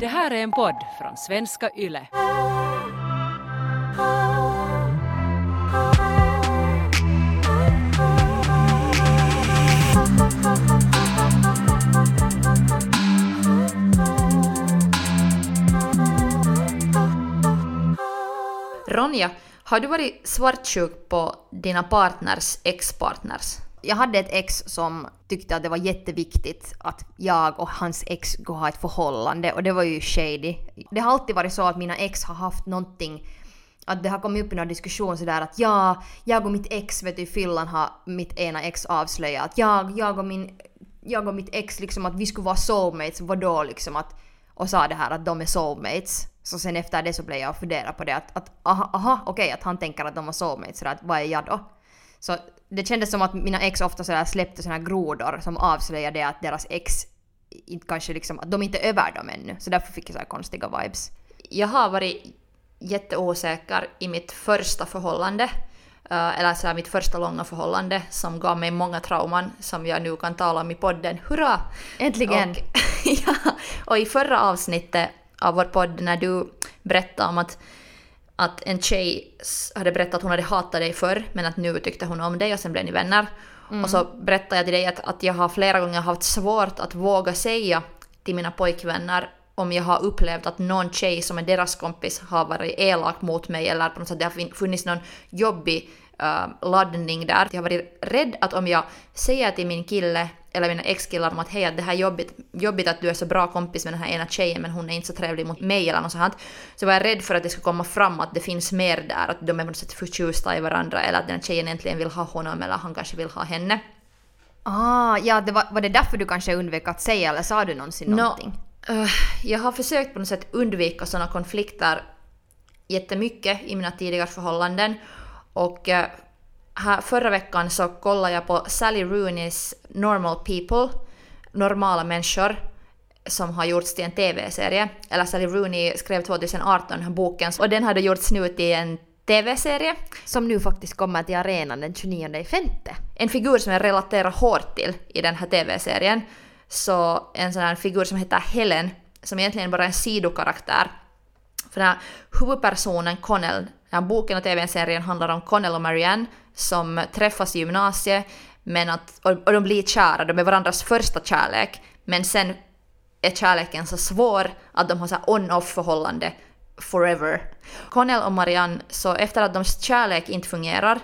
Det här är en podd från svenska YLE. Ronja, har du varit svartsjuk på dina partners ex-partners? Jag hade ett ex som tyckte att det var jätteviktigt att jag och hans ex skulle ha ett förhållande och det var ju shady. Det har alltid varit så att mina ex har haft någonting att det har kommit upp i någon diskussion sådär att ja, jag och mitt ex vet du i Finland har mitt ena ex avslöjat att jag, jag och min, jag och mitt ex liksom att vi skulle vara soulmates, vadå liksom att och sa det här att de är soulmates. Så sen efter det så blev jag och funderade på det att, att aha, aha okej okay, att han tänker att de var soulmates sådär att vad är jag då? Så det kändes som att mina ex ofta sådär släppte sådana grodor som avslöjade att deras ex inte kanske liksom, att de inte är över dem ännu. Så därför fick jag så konstiga vibes. Jag har varit jätteosäker i mitt första förhållande. Uh, eller så här, mitt första långa förhållande som gav mig många trauman som jag nu kan tala om i podden. Hurra! Äntligen! Och, ja, och i förra avsnittet av vår podd när du berättade om att att en tjej hade berättat att hon hade hatat dig förr men att nu tyckte hon om dig och sen blev ni vänner. Mm. Och så berättade jag till dig att, att jag har flera gånger haft svårt att våga säga till mina pojkvänner om jag har upplevt att någon tjej som är deras kompis har varit elak mot mig eller på något sätt det har funnits någon jobbig uh, laddning där. Jag har varit rädd att om jag säger till min kille eller mina ex-killar om att hej, det här är jobbigt, jobbigt att du är så bra kompis med den här ena tjejen men hon är inte så trevlig mot mig eller något sånt. Så var jag rädd för att det ska komma fram att det finns mer där, att de är på något sätt förtjusta i varandra eller att den här tjejen äntligen vill ha honom eller han kanske vill ha henne. Ah, ja, det var, var det därför du kanske undvek att säga eller sa du någonsin no, någonting? Uh, jag har försökt på något sätt undvika sådana konflikter jättemycket i mina tidigare förhållanden och uh, här, förra veckan så kollade jag på Sally Rooneys Normal People, normala människor, som har gjorts till en TV-serie. Eller Sally Rooney skrev 2018 den här boken och den hade gjorts nu till en TV-serie. Som nu faktiskt kommer till arenan den 29 femte. En figur som jag relaterar hårt till i den här TV-serien. Så en sån här figur som heter Helen, som egentligen bara är en sidokaraktär. För den här huvudpersonen Connell, den här boken och TV-serien handlar om Connell och Marianne som träffas i gymnasiet men att, och, de blir kära, de är varandras första kärlek, men sen är kärleken så svår att de har så on-off förhållande forever. Connell och Marianne, så efter att deras kärlek inte fungerar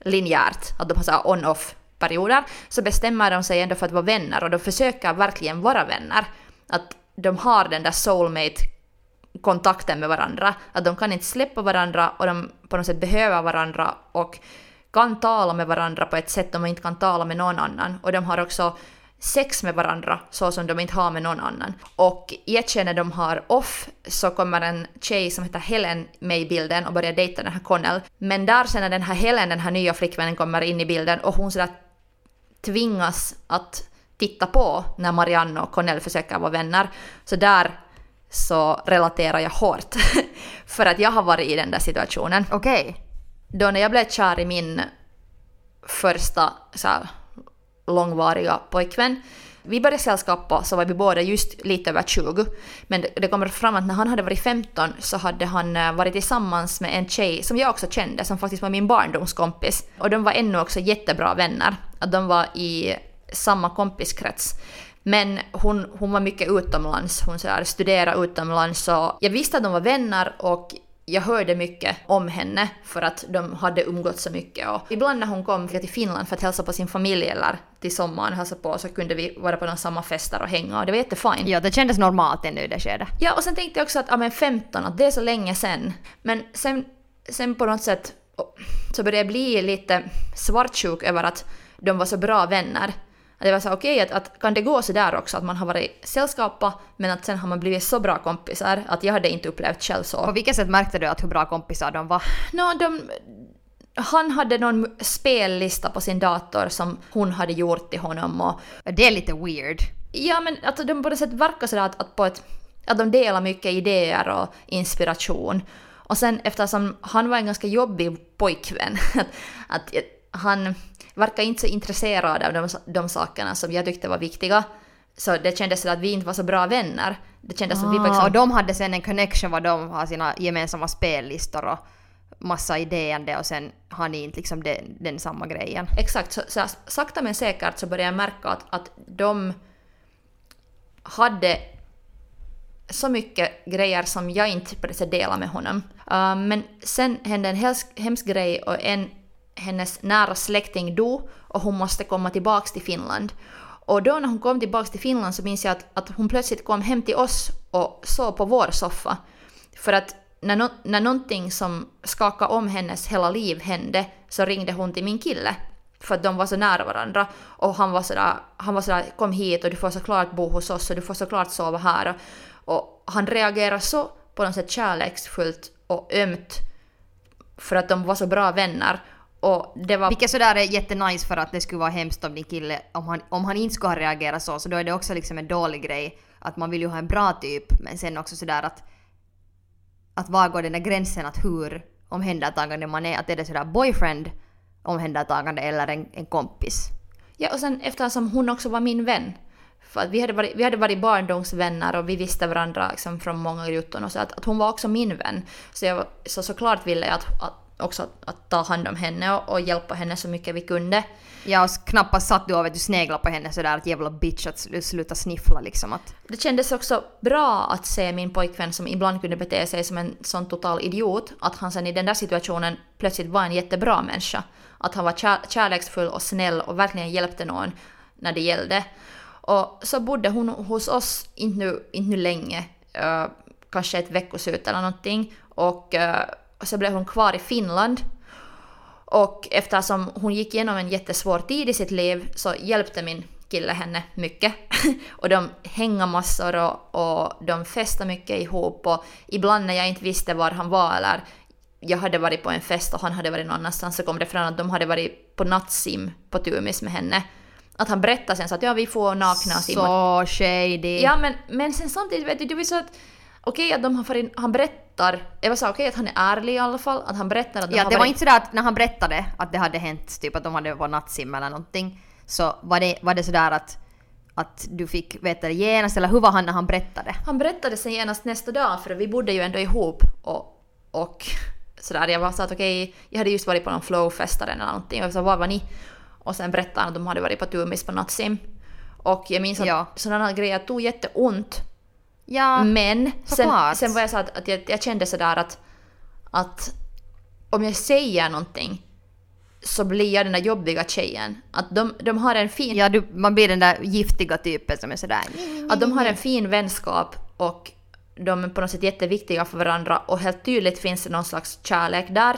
linjärt, att de har så on-off perioder, så bestämmer de sig ändå för att vara vänner och de försöker verkligen vara vänner. Att de har den där soulmate kontakten med varandra, att de kan inte släppa varandra och de på något sätt behöver varandra och kan tala med varandra på ett sätt de inte kan tala med någon annan. Och de har också sex med varandra så som de inte har med någon annan. Och i ett skede de har off så kommer en tjej som heter Helen med i bilden och börjar dejta den här Connell. Men där sen när den här Helen, den här nya flickvännen, kommer in i bilden och hon sådär tvingas att titta på när Marianne och Connell försöker vara vänner. Så där så relaterar jag hårt. För att jag har varit i den där situationen. Okej. Okay då när jag blev kär i min första så här, långvariga pojkvän, vi började sällskapa så var vi båda just lite över 20. Men det, kommer fram att när han hade varit 15 så hade han eh, varit tillsammans med en tjej som jag också kände, som faktiskt var min barndomskompis. Och de var ännu också jättebra vänner. Att de var i samma kompiskrets. Men hon, hon var mycket utomlands, hon så här, studerade utomlands och jag visste att de var vänner och jag hörde mycket om henne för att de hade umgåtts så mycket. Och ibland när hon kom till Finland för att hälsa på sin familj eller till sommaren hälsa på så kunde vi vara på någon samma fester och hänga och det var jättefint. Ja, det kändes normalt ännu i det skedet. Ja, och sen tänkte jag också att ja, men 15, att det är så länge sen. Men sen, sen på något sätt så började jag bli lite svartsjuk över att de var så bra vänner. Det var så okej okay, att, att, kan det gå så där också att man har varit sällskapa men att sen har man blivit så bra kompisar att jag hade inte upplevt själv så. På vilket sätt märkte du att hur bra kompisar de var? No, de, han hade någon spellista på sin dator som hon hade gjort till honom och... Det är lite weird. Ja men att de på något sätt verkar sådär att, att, på ett, att de delar mycket idéer och inspiration. Och sen eftersom han var en ganska jobbig pojkvän, att, att han verkar inte så intresserad av de, de sakerna som jag tyckte var viktiga. Så det kändes som att vi inte var så bra vänner. Det kändes som att vi var Ah, liksom, och de hade sen en connection vad de har sina gemensamma spellistor och massa idéande och sen har ni inte liksom den, den samma grejen. Exakt, så, så sakta men säkert så började jag märka att, att de hade så mycket grejer som jag inte på det sättet delade med honom. Uh, men sen hände en hemsk, hemsk grej och en hennes nära släkting dog och hon måste komma tillbaka till Finland. Och då när hon kom tillbaka till Finland så minns jag att, att hon plötsligt kom hem till oss och sov på vår soffa. För att när, no, när någonting som skakade om hennes hela liv hände så ringde hon till min kille. För att de var så nära varandra. Och han var sådär, han var sådär kom hit och du får såklart bo hos oss och du får såklart sova här. Och, och han reagerade så på något sätt kärleksfullt och ömt för att de var så bra vänner. Och det var... Vilket sådär är jättenice för att det skulle vara hemskt om din kille, om han, om han inte skulle ha reagerat så, så då är det också liksom en dålig grej. Att man vill ju ha en bra typ, men sen också sådär att att var går den där gränsen att hur omhändertagande man är, att är det sådär boyfriend omhändertagande eller en, en kompis. Ja, och sen eftersom hon också var min vän. För att vi hade varit, vi hade varit barndomsvänner och vi visste varandra liksom från många jutton och så att, att hon var också min vän. Så, jag, så såklart ville jag att, att också att, att, ta hand om henne och, och, hjälpa henne så mycket vi kunde. Ja, och knappast satt du och vet, du snegla på henne sådär att jävla bitch att sluta sniffla liksom. Att... Det kändes också bra att se min pojkvän som ibland kunde bete sig som en sån total idiot, att han sen i den där situationen plötsligt var en jättebra människa. Att han var kär, kärleksfull och snäll och verkligen hjälpte någon när det gällde. Och så bodde hon hos oss, inte nu, inte nu länge, uh, kanske ett veckoslut eller någonting. Och uh, så blev hon kvar i Finland. Och eftersom hon gick igenom en jättesvår tid i sitt liv så hjälpte min kille henne mycket. och de hängde massor och, och de festade mycket ihop och ibland när jag inte visste var han var eller jag hade varit på en fest och han hade varit någon annanstans så kom det fram att de hade varit på nattsim på Tumis med henne. Att han berättade sen så att ja vi får nakna och simma. Så shady. Ja men, men sen samtidigt vet du, det var så att okej okay, att de har farit, han berättar, jag så okej okay, att han är ärlig i alla fall, att han berättar att de Ja har det varit... var inte sådär att när han berättade att det hade hänt, typ att de hade varit nattsim eller någonting, så var det, var det sådär att att du fick veta det genast, eller hur var han när han berättade? Han berättade sen genast nästa dag, för vi bodde ju ändå ihop och, och sådär. Jag var så att okej, okay, jag hade just varit på någon flowfestare eller någonting och jag sa var var ni? Och sen berättade han att de hade varit på Tumis på nattsim. Och jag minns att ja. sådana grejer tog jätteont Ja, Men sen, sen var jag så att, att jag, jag kände sådär att, att om jag säger någonting så blir jag den där jobbiga tjejen. Att de, de har en fin... Ja, du, man blir den där giftiga typen som är sådär... Att de har en fin vänskap och de är på något sätt jätteviktiga för varandra och helt tydligt finns det någon slags kärlek där.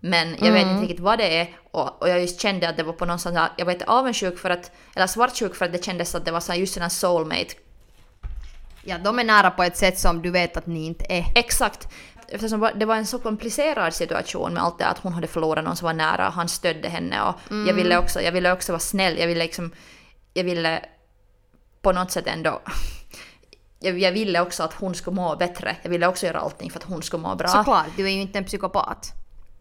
Men jag mm. vet inte riktigt vad det är och, och jag just kände att det var på någon sån här, jag var inte avundsjuk för att, eller svartsjuk för att det kändes att det var så just en soulmate Ja, de är nära på ett sätt som du vet att ni inte är. Exakt. Eftersom det var en så komplicerad situation med allt det att hon hade förlorat någon som var nära och han stödde henne och mm. jag, ville också, jag ville också vara snäll. Jag ville liksom... Jag ville på något sätt ändå... Jag, jag ville också att hon skulle må bättre. Jag ville också göra allting för att hon skulle må bra. Såklart, du är ju inte en psykopat.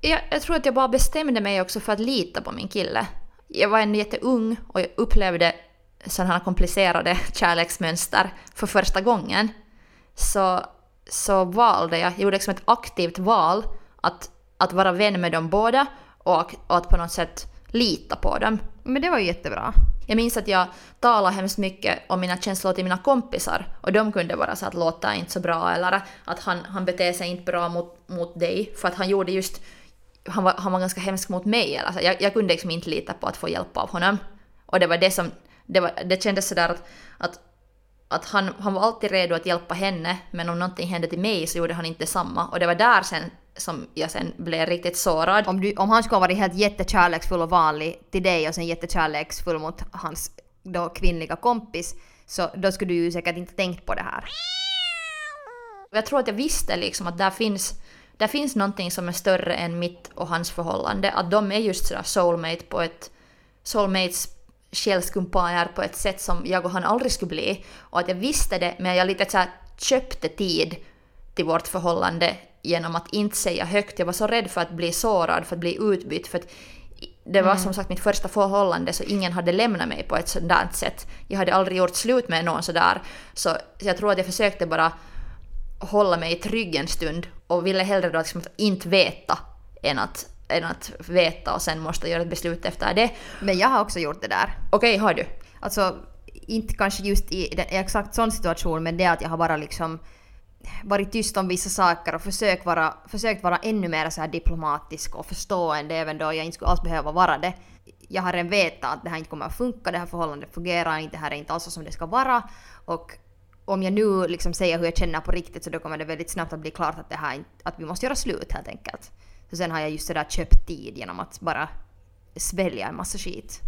Jag, jag tror att jag bara bestämde mig också för att lita på min kille. Jag var en jätteung och jag upplevde sådana här komplicerade kärleksmönster för första gången så, så valde jag, jag gjorde liksom ett aktivt val att, att vara vän med dem båda och, och att på något sätt lita på dem. Men det var ju jättebra. Jag minns att jag talade hemskt mycket om mina känslor till mina kompisar och de kunde vara så att låta inte så bra eller att han, han beter sig inte bra mot, mot dig för att han gjorde just han var, han var ganska hemsk mot mig. Eller jag, jag kunde liksom inte lita på att få hjälp av honom. Och det var det som det, var, det kändes sådär att, att, att han, han var alltid redo att hjälpa henne, men om någonting hände till mig så gjorde han inte samma. Och det var där sen som jag sen blev riktigt sårad. Om, du, om han skulle ha varit helt jättekärleksfull och vanlig till dig och sen jättekärleksfull mot hans då kvinnliga kompis, så då skulle du ju säkert inte tänkt på det här. Jag tror att jag visste liksom att där finns, där finns någonting som är större än mitt och hans förhållande. Att de är just sådär soulmate på ett soulmates själskumpaner på ett sätt som jag och han aldrig skulle bli. Och att jag visste det, men jag lite så här köpte tid till vårt förhållande genom att inte säga högt. Jag var så rädd för att bli sårad, för att bli utbytt. För att det var som sagt mitt första förhållande så ingen hade lämnat mig på ett sådant sätt. Jag hade aldrig gjort slut med någon sådär. Så jag tror att jag försökte bara hålla mig trygg en stund och ville hellre då liksom inte veta än att, än att veta och sen måste göra ett beslut efter det. Men jag har också gjort det där. Okej, har du? Alltså, inte kanske just i den, exakt sån situation, men det att jag har bara liksom varit tyst om vissa saker och försökt vara, försökt vara ännu mer så här diplomatisk och förstående även då jag inte skulle alls behöva vara det. Jag har redan vetat att det här inte kommer att funka, det här förhållandet fungerar inte, det här är inte alls som det ska vara. Och om jag nu liksom säger hur jag känner på riktigt så då kommer det väldigt snabbt att bli klart att, det här, att vi måste göra slut helt enkelt. Så sen har jag just sådär köpt tid genom att bara svälja en massa skit.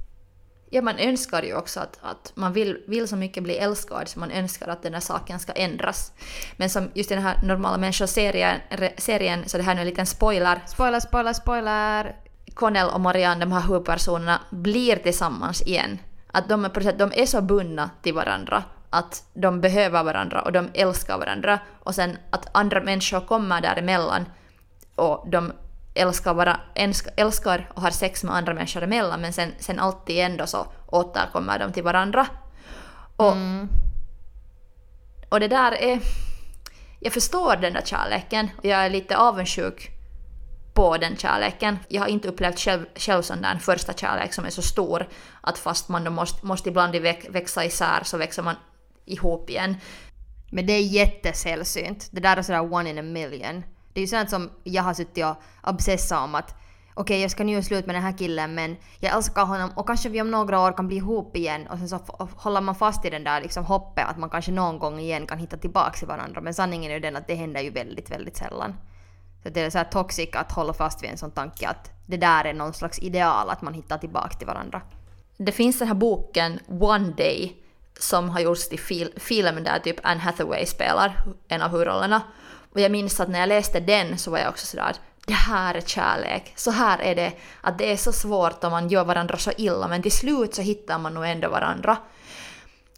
Ja, man önskar ju också att, att man vill, vill så mycket bli älskad så man önskar att den här saken ska ändras. Men som just i den här normala människor-serien serien, så det här är en liten spoiler. Spoiler, spoiler, spoiler! Connell och Marianne, de här huvudpersonerna, blir tillsammans igen. Att de är, de är så bundna till varandra att de behöver varandra och de älskar varandra. Och sen att andra människor kommer däremellan och de älskar, bara, älskar, och har sex med andra människor emellan men sen, sen alltid ändå så återkommer de till varandra. Och, och det där är... Jag förstår den där kärleken och jag är lite avundsjuk på den kärleken. Jag har inte upplevt själv, själv sån där första kärlek som är så stor att fast man då måste, måste ibland växa isär så växer man ihop igen. Men det är jättesällsynt. Det där är sådär one in a million. Det är ju sånt som jag har suttit och obsessat om att okej jag ska nu göra slut med den här killen men jag älskar honom och kanske vi om några år kan bli ihop igen och sen så håller man fast i den där liksom hoppet att man kanske någon gång igen kan hitta tillbaka till varandra men sanningen är ju den att det händer ju väldigt, väldigt sällan. Så det är så här toxic att hålla fast vid en sån tanke att det där är någon slags ideal att man hittar tillbaka till varandra. Det finns den här boken One Day som har gjorts till fil, film där typ Anne Hathaway spelar en av huvudrollerna. Och jag minns att när jag läste den så var jag också sådär det här är kärlek. Så här är det. Att det är så svårt om man gör varandra så illa men till slut så hittar man nog ändå varandra.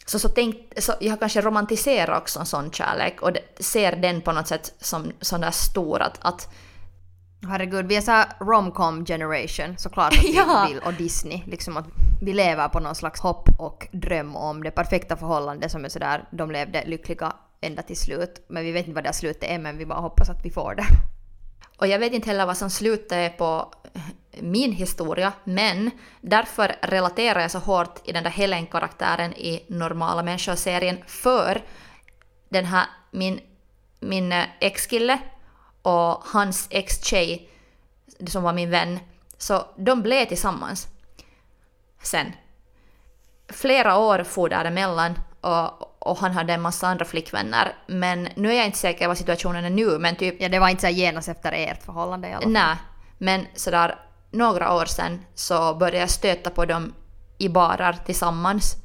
Så, så, tänk, så jag kanske romantiserar också en sån kärlek och ser den på något sätt som sån där stor att, att Herregud, vi är såhär romcom generation såklart att vi Ja. vill och Disney. Liksom att vi lever på någon slags hopp och dröm om det perfekta förhållandet som är sådär, de levde lyckliga ända till slut. Men vi vet inte vad det här slutet är men vi bara hoppas att vi får det. Och jag vet inte heller vad som slutet är på min historia, men därför relaterar jag så hårt i den där Helen-karaktären i Normala människor-serien för den här, min, min ex-kille och hans ex-tjej som var min vän, så de blev tillsammans sen. Flera år for däremellan och, och han hade en massa andra flickvänner, men nu är jag inte säker vad situationen är nu, men typ Ja, det var inte så genast efter ert förhållande i alla fall. Nej, men sådär några år sedan så började jag stöta på dem i barar tillsammans.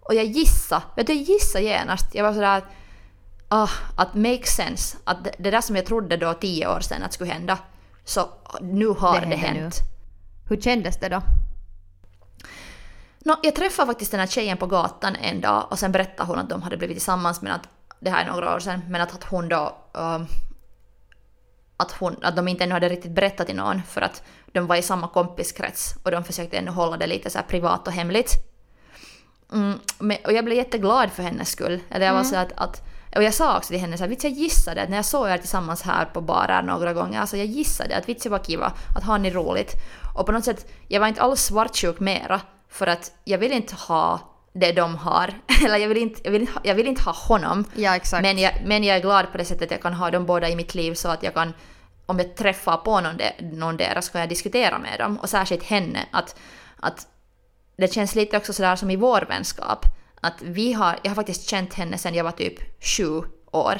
Och jag gissade, vet du, jag gissade genast. Jag var sådär att, ah, att make sense. Att det, det där som jag trodde då tio år sedan att skulle hända, så nu har det, händer hänt. nu. Hur kändes det då? Nå, jag träffade faktiskt den här tjejen på gatan en dag och sen berättade hon att de hade blivit tillsammans men att det här är några år sedan, men att, att hon då um, att, hon, att de inte ännu hade riktigt berättat till någon för att de var i samma kompiskrets och de försökte ännu hålla det lite så privat och hemligt. Mm, men, och jag blev jätteglad för hennes skull. Eller jag var så att, att, och jag sa också till henne så här, jag gissade att när jag såg er tillsammans här på barer några gånger, alltså jag gissade att vitsi var kiva, att har ni roligt. Och på något sätt, jag var inte alls svartsjuk mera, för att jag vill inte ha det de har. Eller jag vill inte, jag vill, inte jag vill inte ha honom. Ja, exakt. Men jag, men jag är glad på det sättet att jag kan ha dem båda i mitt liv så att jag kan, om jag träffar på någon, de, någon deras, kan jag diskutera med dem. Och särskilt henne. Att, att det känns lite också sådär som i vår vänskap. Att vi har, jag har faktiskt känt henne sedan jag var typ sju år.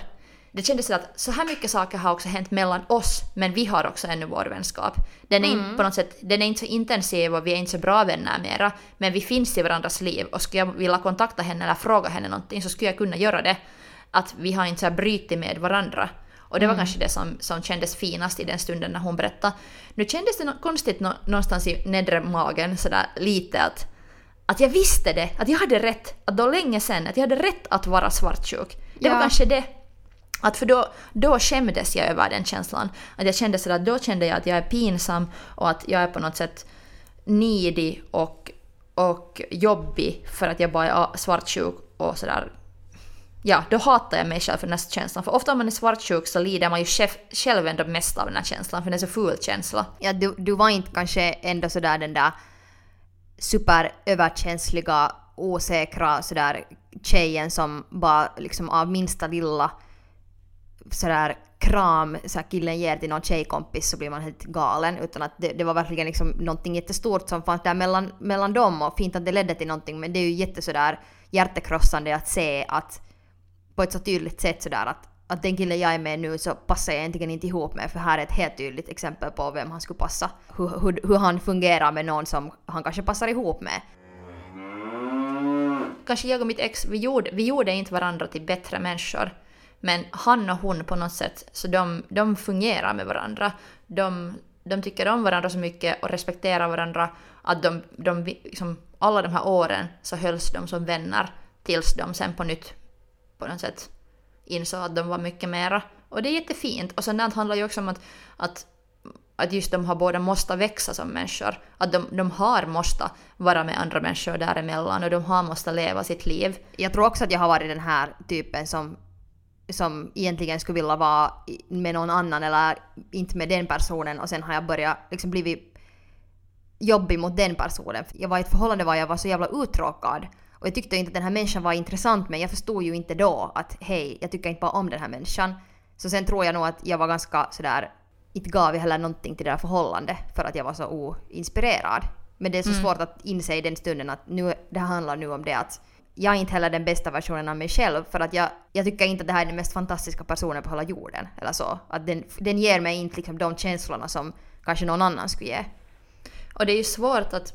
Det kändes så att så här mycket saker har också hänt mellan oss, men vi har också ännu vår vänskap. Den är, inte på något sätt, den är inte så intensiv och vi är inte så bra vänner mera, men vi finns i varandras liv och skulle jag vilja kontakta henne eller fråga henne någonting så skulle jag kunna göra det. Att vi har inte så här brutit med varandra. Och det var kanske det som, som kändes finast i den stunden när hon berättade. Nu kändes det konstigt nå, någonstans i nedre magen sådär lite att att jag visste det, att jag hade rätt, att då länge sedan, att jag hade rätt att vara svartsjuk. Det var Ja. kanske det. Att för då, då skämdes jag över den känslan. Att jag kände sådär, då kände jag att jag är pinsam och att jag är på något sätt nidig och, och jobbig för att jag bara är svartsjuk och sådär. Ja, då hatar jag mig själv för den här känslan. För ofta om man är svartsjuk så lider man ju själv, själv ändå mest av den här känslan, för det är en så ful känsla. Ja, du, du var inte kanske ändå sådär den där superöverkänsliga, osäkra sådär tjejen som bara liksom av minsta lilla sådär kram så killen ger till någon tjejkompis så blir man helt galen. Utan att det, det, var verkligen liksom någonting jättestort som fanns där mellan, mellan dem och fint att det ledde till någonting men det är ju jätte sådär hjärtekrossande att se att på ett så tydligt sätt sådär att, att den killen jag är med nu så passar jag egentligen inte ihop med för här är ett helt tydligt exempel på vem han skulle passa. Hur, hur, hur han fungerar med någon som han kanske passar ihop med. Kanske jag och mitt ex, vi gjorde, vi gjorde inte varandra till bättre människor. Men han och hon på något sätt, så de, de fungerar med varandra. De, de tycker om varandra så mycket och respekterar varandra att de, de liksom, alla de här åren så hölls de som vänner tills de sen på nytt på något sätt insåg att de var mycket mera. Och det är jättefint. Och sånt handlar ju också om att, att, att just de har båda måste växa som människor. Att de, de har måste vara med andra människor däremellan och de har måste leva sitt liv. Jag tror också att jag har varit den här typen som som egentligen skulle vilja vara med någon annan eller inte med den personen och sen har jag börjat liksom blivit jobbig mot den personen. Jag var i ett förhållande där jag var så jävla uttråkad och jag tyckte inte att den här människan var intressant men jag förstod ju inte då att hej, jag tycker inte bara om den här människan. Så sen tror jag nog att jag var ganska sådär, inte gav jag heller någonting till det här förhållandet för att jag var så oinspirerad. Men det är så mm. svårt att inse i den stunden att nu, det handlar nu om det att jag är inte heller den bästa versionen av mig själv för att jag, jag tycker inte att det här är den mest fantastiska personen på hela jorden. Eller så. Att den, den ger mig inte liksom de känslorna som kanske någon annan skulle ge. Och det är ju svårt att,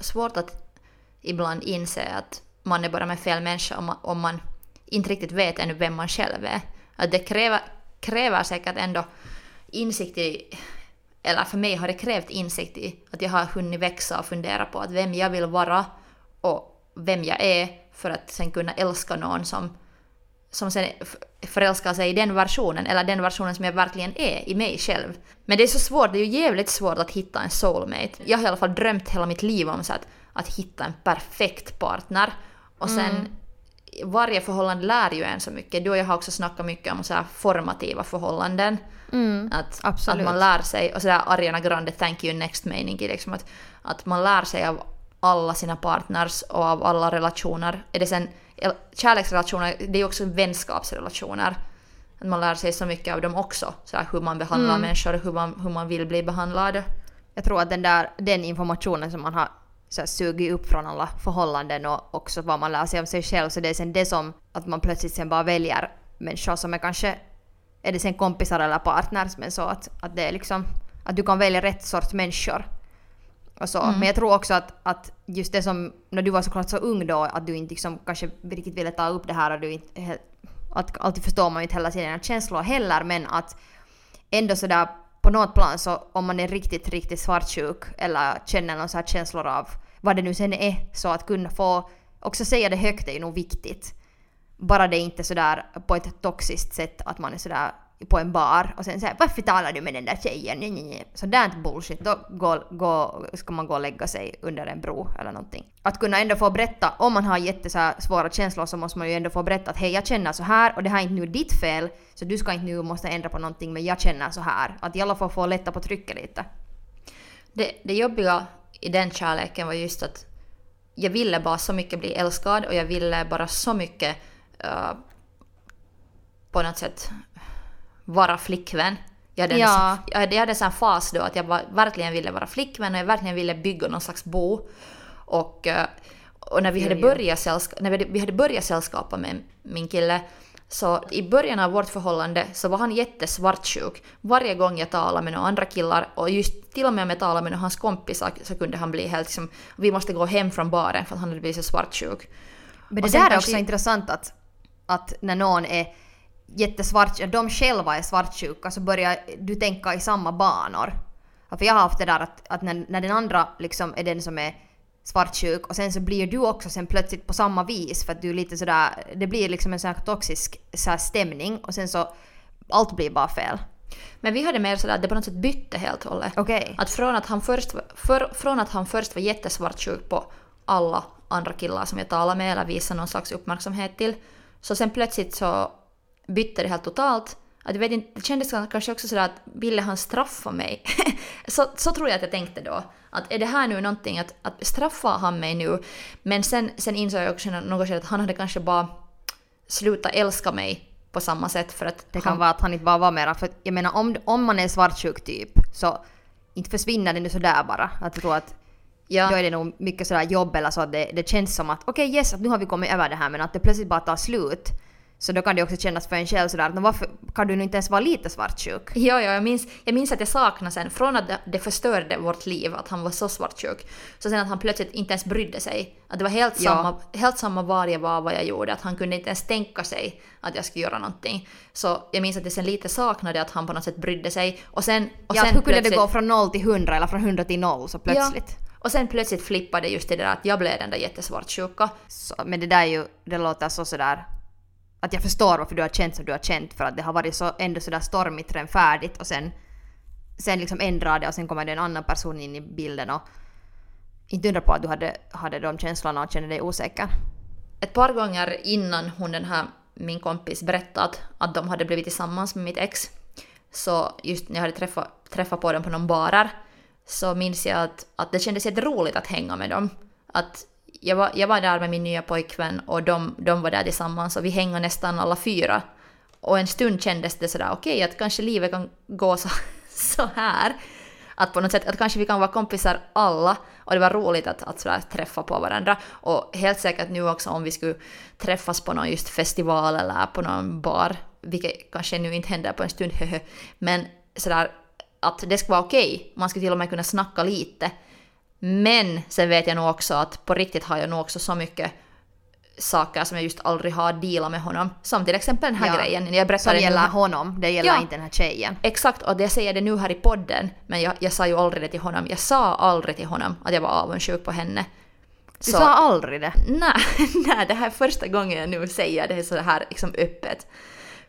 svårt att ibland inse att man är bara med fel människa om man, om man inte riktigt vet ännu vem man själv är. Att det kräver, kräver säkert ändå insikt i, eller för mig har det krävt insikt i att jag har hunnit växa och fundera på att vem jag vill vara och vem jag är för att sen kunna älska någon som, som sen förälskar sig i den versionen, eller den versionen som jag verkligen är i mig själv. Men det är så svårt, det är ju jävligt svårt att hitta en soulmate. Jag har i alla fall drömt hela mitt liv om så att, att hitta en perfekt partner. Och sen mm. varje förhållande lär ju en så mycket. Du och jag har också snackat mycket om så formativa förhållanden. Mm, att, att man lär sig, och sådär Ariana Grande thank you next meaning liksom att, att man lär sig av alla sina partners och av alla relationer. Är det sen kärleksrelationer, det är också vänskapsrelationer. Att man lär sig så mycket av dem också. Så hur man behandlar mm. människor, hur man, hur man vill bli behandlad. Jag tror att den, där, den informationen som man har så här, sugit upp från alla förhållanden och också vad man lär sig om sig själv, så det är sen det som att man plötsligt sen bara väljer människor som är kanske, är det sen kompisar eller partners, men så att, att det är liksom att du kan välja rätt sorts människor och så. Mm. Men jag tror också att, att just det som, när du var såklart så ung då, att du inte liksom kanske riktigt ville ta upp det här och du inte, att alltid förstår man ju inte hela sina känslor heller men att ändå sådär på något plan så om man är riktigt, riktigt svartsjuk eller känner någon så här känslor av vad det nu sen är så att kunna få också säga det högt är ju nog viktigt. Bara det inte sådär på ett toxiskt sätt att man är sådär på en bar och sen säger varför talar du med den där tjejen? Nej, nej. Sådant bullshit, då går, går, ska man gå och lägga sig under en bro eller någonting. Att kunna ändå få berätta, om man har jättesvåra känslor så måste man ju ändå få berätta att hej jag känner så här och det här är inte nu ditt fel så du ska inte nu måste ändra på någonting men jag känner så här. Att i alla fall få lätta på trycket lite. Det, det jobbiga i den kärleken var just att jag ville bara så mycket bli älskad och jag ville bara så mycket uh, på något sätt vara flickvän. Jag hade, ja. en, jag hade en sån fas då att jag var, verkligen ville vara flickvän och jag verkligen ville bygga någon slags bo. Och, eh, och när, vi hade börjat sällska, när vi hade börjat sällskapa med min kille så i början av vårt förhållande så var han jättesvartsjuk. Varje gång jag talade med några andra killar och just till och med om jag talade med hans kompisar så kunde han bli helt liksom, vi måste gå hem från baren för att han hade blivit så svartsjuk. Men det där är också intressant att, att när någon är jättesvart, de själva är svartsjuka så börjar du tänka i samma banor. För jag har haft det där att, att när, när den andra liksom är den som är svartsjuk och sen så blir du också sen plötsligt på samma vis för att du är lite sådär, det blir liksom en sån här toxisk så här stämning och sen så allt blir bara fel. Men vi hade mer sådär att det på något sätt bytte helt och hållet. Okej. Att från att, han först, för, från att han först var jättesvartsjuk på alla andra killar som jag talade med eller visade någon slags uppmärksamhet till, så sen plötsligt så bytte det helt totalt. Att jag vet inte, det kändes kanske också sådär att ville han straffa mig? så, så tror jag att jag tänkte då. Att är det här nu någonting att, att straffa han mig nu? Men sen, sen insåg jag också något att han hade kanske bara slutat älska mig på samma sätt för att Det kan han, vara att han inte bara var mera, för jag menar om, om man är svartsjuk typ så inte försvinner det nu sådär bara. Att jag tror att ja, då är det nog mycket sådär jobb eller så att det, det känns som att okej yes, att nu har vi kommit över det här men att det plötsligt bara tar slut. Så då kan det också kännas för en själv sådär att "Nå, varför kan du nu inte ens vara lite svartsjuk? Ja, ja jag, minns, jag minns att jag saknade sen, från att det, förstörde vårt liv, att han var så svartsjuk, så sen att han plötsligt inte ens brydde sig. Att det var helt, Ja. samma, helt samma var jag var, vad jag gjorde, att han kunde inte ens tänka sig att jag skulle göra någonting. Så jag minns att jag sen lite saknade att han på något sätt brydde sig. Och sen, och ja, sen hur kunde det gå från noll till hundra eller från hundra till noll så plötsligt? Ja, och sen plötsligt flippade just det där att jag blev den där jättesvartsjuka. Så, men det där är ju, det låter så sådär att jag förstår varför du har känt som du har känt för att det har varit så ändå sådär stormigt redan färdigt och sen sen liksom ändrar det och sen kommer det en annan person in i bilden och inte undra på att du hade, hade de känslorna och kände dig osäker. ett par gånger innan hon den här, min kompis berättat att, de hade blivit tillsammans med mitt ex, så just när jag hade träffat, träffat på dem på någon barer, så minns jag att, att det kändes jätteroligt att hänga med dem. Att jag var, jag var där med min nya pojkvän och de, de var där tillsammans och vi hängde nästan alla fyra. Och en stund kändes det sådär okej att kanske livet kan gå så, så här. Att på något sätt, att kanske vi kan vara kompisar alla. Och det var roligt att, att sådär träffa på varandra. Och helt säkert nu också om vi skulle träffas på någon just festival eller på någon bar, vilket kanske nu inte händer på en stund, höhö. Men sådär att det skulle vara okej. Man skulle till och med kunna snacka lite. Men sen vet jag nog också att på riktigt har jag nog också så mycket saker som jag just aldrig har dealat med honom. Som till exempel den här Ja. grejen. Jag berättade Som gäller här- honom, det gäller Ja. inte den här tjejen. Exakt, och jag säger det nu här i podden, men jag, jag sa ju aldrig det till honom. Jag sa aldrig till honom att jag var avundsjuk på henne. Du sa aldrig det. Nej, nej, det här är första gången jag nu säger det så här liksom öppet.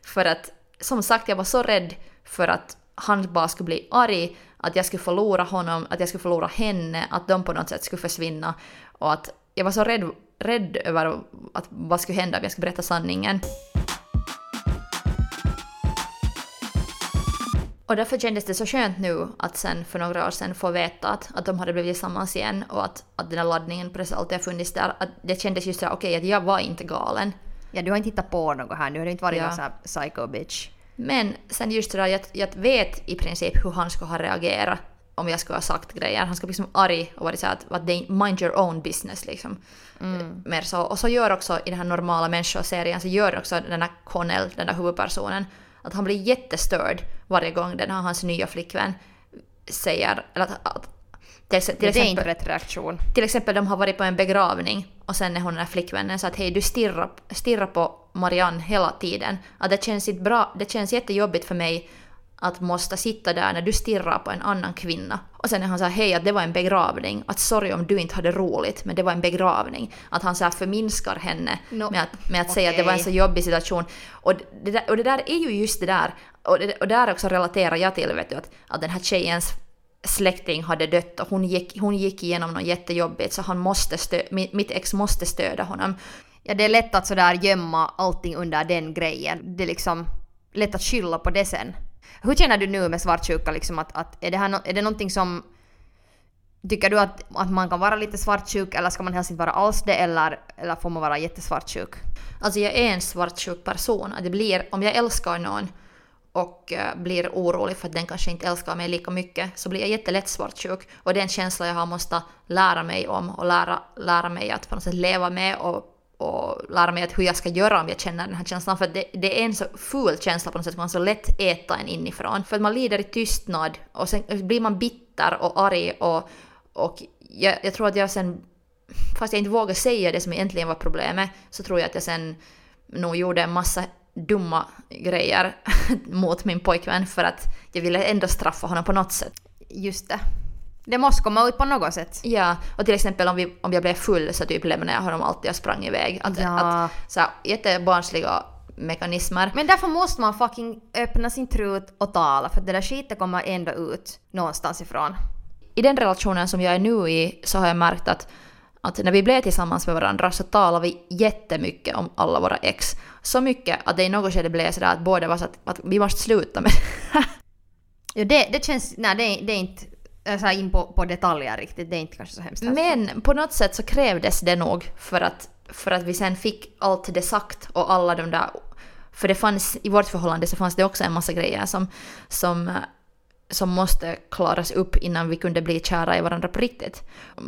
För att som sagt, jag var så rädd för att han bara skulle bli arg, att jag skulle förlora honom, att jag skulle förlora henne, att de på något sätt skulle försvinna. Och att jag var så rädd, rädd över att vad skulle hända om jag skulle berätta sanningen. Och därför kändes det så skönt nu att sen för några år sedan få veta att, att de hade blivit tillsammans igen och att, att den här laddningen sättet alltid har funnits där. Att det kändes just så okej, att jag var inte galen. Ja, du har inte hittat på något här nu, har du inte varit Ja. någon sån här psycho bitch. Men sen just det där, jag, jag vet i princip hur han skulle ha reagerat om jag skulle ha sagt grejer. Han skulle bli liksom arg och varit så här att, att mind your own business liksom. Mer så. Och så gör också i den här normala människoserien så gör också den här Connell, den där huvudpersonen, att han blir jättestörd varje gång den här hans nya flickvän säger, eller att, att till, till det är exempel, inte rätt reaktion. till exempel de har varit på en begravning och sen är hon här flickvännen så att hej du stirrar, stirrar på Marianne hela tiden. Att det känns inte bra, det känns jättejobbigt för mig att måste sitta där när du stirrar på en annan kvinna. Och sen är han här, hej att det var en begravning, att sorry om du inte hade roligt men det var en begravning. Att han så här förminskar henne No, med att, med att säga att det var en så jobbig situation. Och det, där, och det där är ju just det där, och, det, och där också relaterar jag till vet du, att, att den här tjejens släkting hade dött och hon gick, hon gick igenom något jättejobbigt så han måste stö, mitt, ex måste stödja honom. Ja, det är lätt att sådär gömma allting under den grejen. Det är liksom lätt att skylla på det sen. Hur känner du nu med svartsjuka liksom att, att är, det här no, är det någonting som Tycker du att, att man kan vara lite svartsjuk eller ska man helst inte vara alls det eller, eller får man vara jättesvartsjuk? Alltså jag är en svartsjuk person. Det blir, om jag älskar någon och eh, blir orolig för att den kanske inte älskar mig lika mycket så blir jag jättelätt svartsjuk. Och det är en känsla jag har måste lära mig om och lära, lära mig att på något sätt leva med och, och lära mig att hur jag ska göra om jag känner den här känslan. För det, det är en så ful känsla på något sätt, man så lätt äta en inifrån. För att man lider i tystnad och sen blir man bitter och arg och, och jag, jag tror att jag sen fast jag inte vågar säga det som egentligen var problemet, så tror jag att jag sen nog gjorde en massa dumma grejer mot min pojkvän för att jag ville ändå straffa honom på något sätt. Just det. Det måste komma ut på något sätt. Ja, och till exempel om, vi, om jag blev full så typ lämnade jag honom alltid och sprang iväg. Att, Ja. att, så här, jättebarnsliga mekanismer. Men därför måste man fucking öppna sin trut och tala för det där skiten kommer ändå ut någonstans ifrån. I den relationen som jag är nu i så har jag märkt att, att när vi blev tillsammans med varandra så talade vi jättemycket om alla våra ex. Så mycket att det i något skede blev sådär att båda var så att, att vi måste sluta med det. Ja, det, det känns... Nej, det, är- det är inte så här in på, på detaljer riktigt. Det är inte kanske så hemskt. Men på något sätt så krävdes det nog för att, för att vi sen fick allt det sagt och alla de där... För det fanns, i vårt förhållande så fanns det också en massa grejer som, som, som måste klaras upp innan vi kunde bli kära i varandra på riktigt.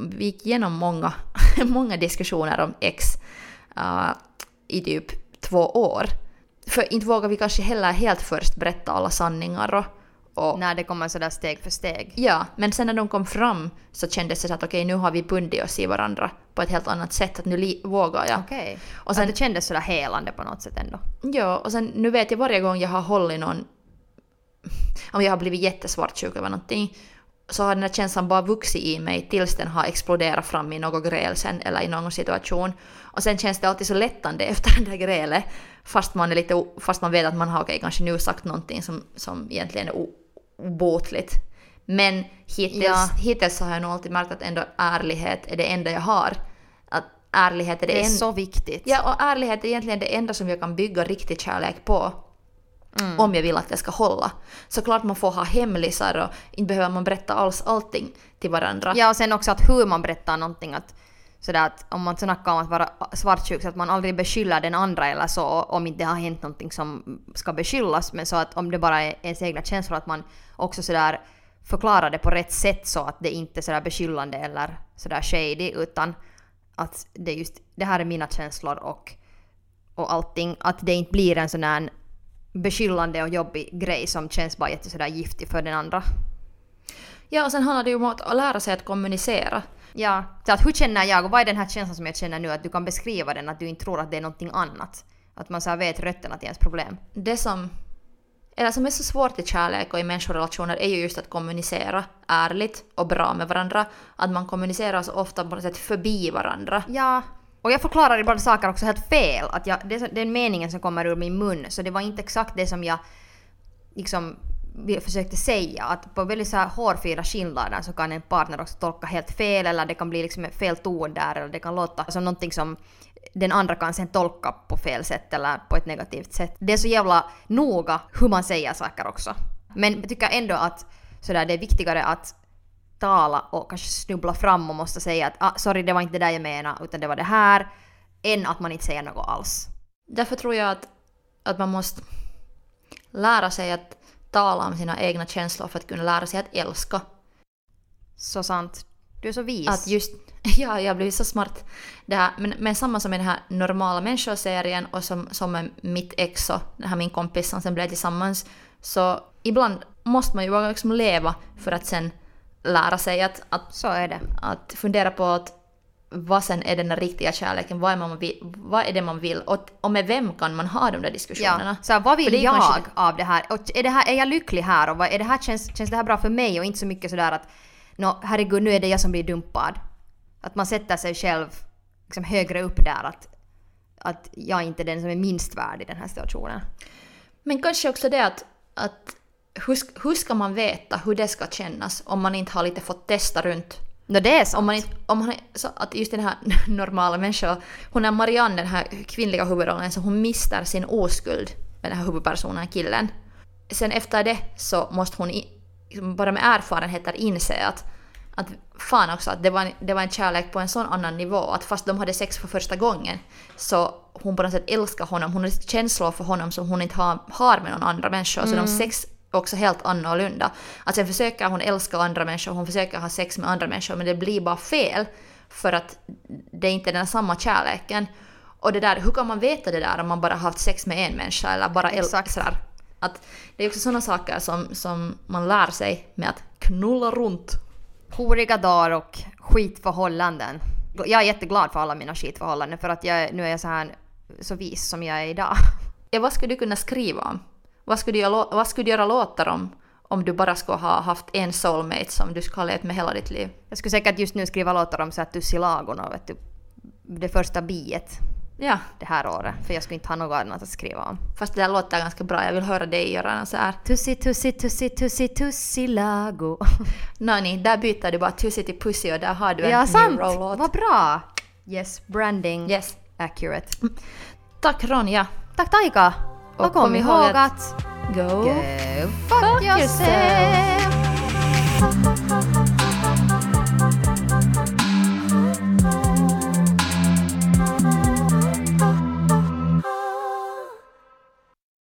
Vi gick igenom många, många diskussioner om ex eh, i typ två år. För inte vågar vi kanske heller helt först berätta alla sanningar och, och När det kommer sådär steg för steg. Ja, men sen när de kom fram så kändes det så att okej, nu har vi bundit oss i varandra på ett helt annat sätt, att nu vågar jag. Okej. Och Och sen- sen, det kändes sådär helande på något sätt ändå. Ja, och sen nu vet jag varje gång jag har hållit någon, om jag har blivit jättesvartsjuk över någonting, så har den här känslan bara vuxit i mig tills den har exploderat fram i något gräl sen eller i någon situation. Och sen känns det alltid så lättande efter det där grälet, fast man, är lite, fast man vet att man har okej, kanske nu sagt någonting som, som egentligen är obotligt. Men hittills, Ja. hittills så har jag nog alltid märkt att ändå ärlighet är det enda jag har. Att ärlighet är det, Det är enda... så viktigt. Ja, och ärlighet är egentligen det enda som jag kan bygga riktig kärlek på. Mm. Om jag vill att det ska hålla. Såklart man får ha hemlisar och inte behöver man berätta alls allting till varandra. Ja, och sen också att hur man berättar någonting. Att, sådär att om man snackar om att vara svartsjuk så att man aldrig beskyller den andra eller så om inte det har hänt någonting som ska beskyllas. Men så att om det bara är ens egna känslor att man också sådär förklarar det på rätt sätt så att det inte är sådär beskyllande eller sådär shady utan att det är just det här är mina känslor och, och allting. Att det inte blir en sån här beskyllande och jobbig grej som känns bara jätte sådär giftig för den andra. Ja, och sen handlar det ju om att lära sig att kommunicera. Ja, så att hur känner jag och vad är den här känslan som jag känner nu? Att du kan beskriva den, att du inte tror att det är någonting annat. Att man så här vet rötterna till ens problem. Det som, eller som är så svårt i kärlek och i människorelationer är ju just att kommunicera ärligt och bra med varandra. Att man kommunicerar så ofta på något sätt förbi varandra. Ja, och jag förklarar ibland saker också helt fel. Att jag, det är den meningen som kommer ur min mun, så det var inte exakt det som jag liksom försökte säga. Att på väldigt så här hårfina skillnader så kan en partner också tolka helt fel eller det kan bli liksom fel ton där eller det kan låta som någonting som den andra kan sen tolka på fel sätt eller på ett negativt sätt. Det är så jävla noga hur man säger saker också. Men jag tycker ändå att sådär, det är viktigare att tala och kanske snubbla fram och måste säga att ah, sorry det var inte det där jag menade utan det var det här. Än att man inte säger något alls. Därför tror jag att, att man måste lära sig att tala om sina egna känslor för att kunna lära sig att älska. Så sant. Du är så vis. Att just, ja, jag blivit så smart. Det här, men, men samma som i den här normala människoserien och som, som med mitt ex och den här min kompis som sen blev tillsammans. Så ibland måste man ju våga liksom leva för att sen lära sig att, att, Så är det. att fundera på att vad sen är den där riktiga kärleken, vad är, man vill, vad är det man vill och, och med vem kan man ha de där diskussionerna. Ja, så här, vad vill jag kanske- av det här? Och är, det här? är jag lycklig här? Och vad, är det här känns, känns det här bra för mig? Och inte så mycket sådär att Nå, herregud, nu är det jag som blir dumpad. Att man sätter sig själv liksom högre upp där. Att, att jag inte är den som är minst värd i den här situationen. Men kanske också det att, att hur, hur ska man veta hur det ska kännas om man inte har lite fått testa runt? Nå, det är sant. Om man inte, om man, så att just den här normala människan, hon är Marianne, den här kvinnliga huvudrollen, så hon mister sin oskuld med den här huvudpersonen, killen. Sen efter det så måste hon liksom bara med erfarenheter inse att, att fan också, att det var, en, det var en kärlek på en sån annan nivå, att fast de hade sex för första gången så hon på något sätt älskar honom, hon har känslor för honom som hon inte har, har med någon andra människa, så de sex är också helt annorlunda. Att sen försöker hon älska andra människor, hon försöker ha sex med andra människor, men det blir bara fel för att det är inte den samma kärleken. Och det där, hur kan man veta det där om man bara haft sex med en människa eller bara äl- Exakt. sådär. Att det är också sådana saker som, som man lär sig med att knulla runt. horiga dagar och skitförhållanden. Jag är jätteglad för alla mina skitförhållanden för att jag, nu är jag så här så vis som jag är idag. Ja, vad skulle du kunna skriva om? Vad skulle du, göra vad skulle du göra låtar om? Om du bara skulle ha haft en soulmate som du skulle ha levt med hela ditt liv. Jag skulle säkert just nu skriva låtar om så här vet du, det första biet. Ja, det här året. För jag skulle inte ha något annat att skriva om. fast det där låter ganska bra. Jag vill höra dig göra något så här. Tussi, tussi, tussi, tussi, tussilago. Nani, där byter du bara tussi till pussy och där har du en Ja, sant! roll-låt. Vad bra! Yes, branding. Yes. Accurate. Tack Ronja. Tack Taika! Och, kom, kom ihåg, ihåg att... Go, go fuck, fuck yourself. yourself.